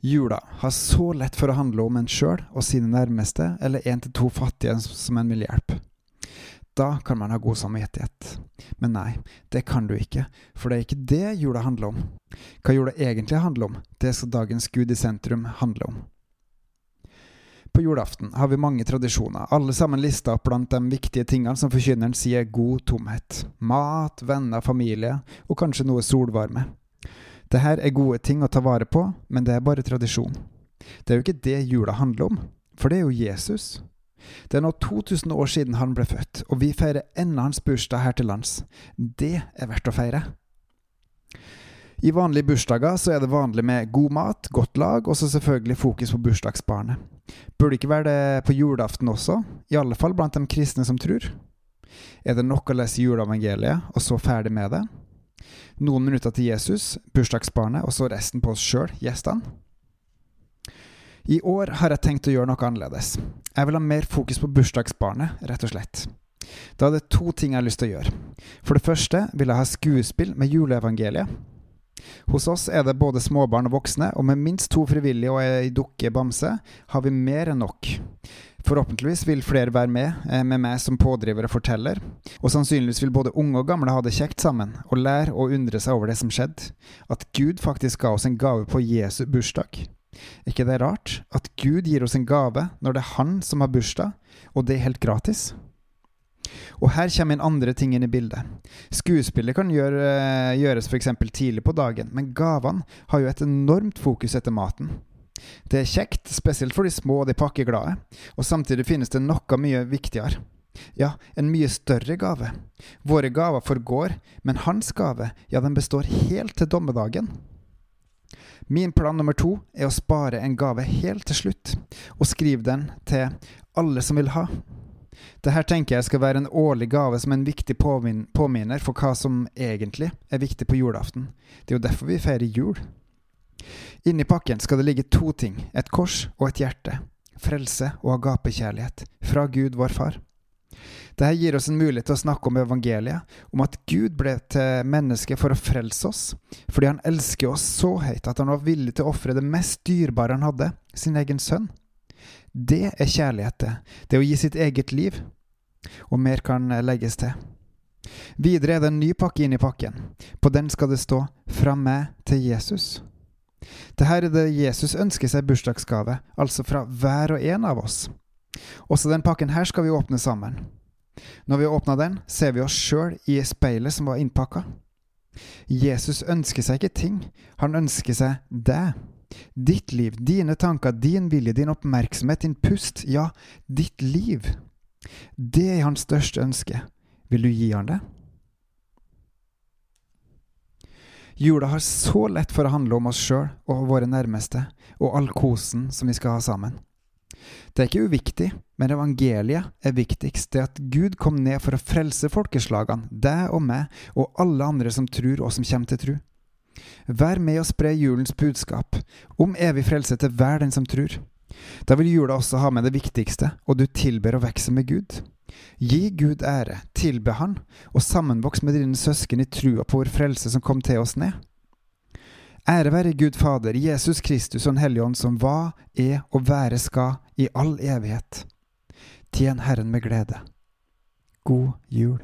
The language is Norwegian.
Jula har så lett for å handle om en sjøl og sine nærmeste, eller en til to fattige som en vil hjelpe. Da kan man ha god samvittighet. Men nei, det kan du ikke, for det er ikke det jula handler om. Hva jula egentlig handler om, det skal dagens Gud i sentrum handle om. På julaften har vi mange tradisjoner, alle sammen lista opp blant de viktige tingene som forkynneren sier god tomhet. Mat, venner, familie og kanskje noe solvarme. Det her er gode ting å ta vare på, men det er bare tradisjon. Det er jo ikke det jula handler om, for det er jo Jesus. Det er nå 2000 år siden han ble født, og vi feirer enda hans bursdag her til lands. Det er verdt å feire. I vanlige bursdager så er det vanlig med god mat, godt lag, og så selvfølgelig fokus på bursdagsbarnet. Burde ikke være det på julaften også, i alle fall blant de kristne som tror? Er det nok å lese juleevangeliet, og så ferdig med det? Noen minutter til Jesus, bursdagsbarnet, og så resten på oss sjøl, gjestene. I år har jeg tenkt å gjøre noe annerledes. Jeg vil ha mer fokus på bursdagsbarnet, rett og slett. Da er det to ting jeg har lyst til å gjøre. For det første vil jeg ha skuespill med juleevangeliet. Hos oss er det både småbarn og voksne, og med minst to frivillige og ei dukke bamse har vi mer enn nok. Forhåpentligvis vil flere være med, eh, med meg som pådriver og forteller, og sannsynligvis vil både unge og gamle ha det kjekt sammen, og lære å undre seg over det som skjedde, at Gud faktisk ga oss en gave på Jesu bursdag. Er ikke det rart? At Gud gir oss en gave når det er Han som har bursdag, og det er helt gratis? Og her kommer en andre ting inn i bildet. Skuespillet kan gjøre, eh, gjøres f.eks. tidlig på dagen, men gavene har jo et enormt fokus etter maten. Det er kjekt, spesielt for de små og de pakkeglade, og samtidig finnes det noe mye viktigere. Ja, en mye større gave. Våre gaver forgår, men hans gave, ja, den består helt til dommedagen. Min plan nummer to er å spare en gave helt til slutt, og skrive den til alle som vil ha. Dette tenker jeg skal være en årlig gave som en viktig påminner for hva som egentlig er viktig på julaften. Det er jo derfor vi feirer jul. Inni pakken skal det ligge to ting, et kors og et hjerte. Frelse og agapekjærlighet fra Gud, vår Far. Dette gir oss en mulighet til å snakke om evangeliet, om at Gud ble til menneske for å frelse oss, fordi han elsker oss så høyt at han var villig til å ofre det mest dyrebare han hadde, sin egen sønn. Det er kjærlighet, det. Det å gi sitt eget liv. Og mer kan legges til. Videre er det en ny pakke inni pakken. På den skal det stå 'Fra meg til Jesus'. Dette er det Jesus ønsker seg bursdagsgave, altså fra hver og en av oss. Også den pakken her skal vi åpne sammen. Når vi åpner den, ser vi oss sjøl i speilet som var innpakka. Jesus ønsker seg ikke ting, han ønsker seg deg. Ditt liv, dine tanker, din vilje, din oppmerksomhet, din pust, ja, ditt liv. Det er hans største ønske. Vil du gi han det? Jula har så lett for å handle om oss sjøl og våre nærmeste, og all kosen som vi skal ha sammen. Det er ikke uviktig, men evangeliet er viktigst. Det at Gud kom ned for å frelse folkeslagene, deg og meg, og alle andre som tror og som kommer til tro. Vær med å spre julens budskap, om evig frelse til hver den som tror. Da vil jula også ha med det viktigste, og du tilber å vokse med Gud. Gi Gud ære, tilbe Han, og sammenvoks med dine søsken i trua på vår frelse som kom til oss ned. Ære være Gud Fader, Jesus Kristus og Den hellige ånd, som var, er og være skal i all evighet. Tjen Herren med glede. God jul.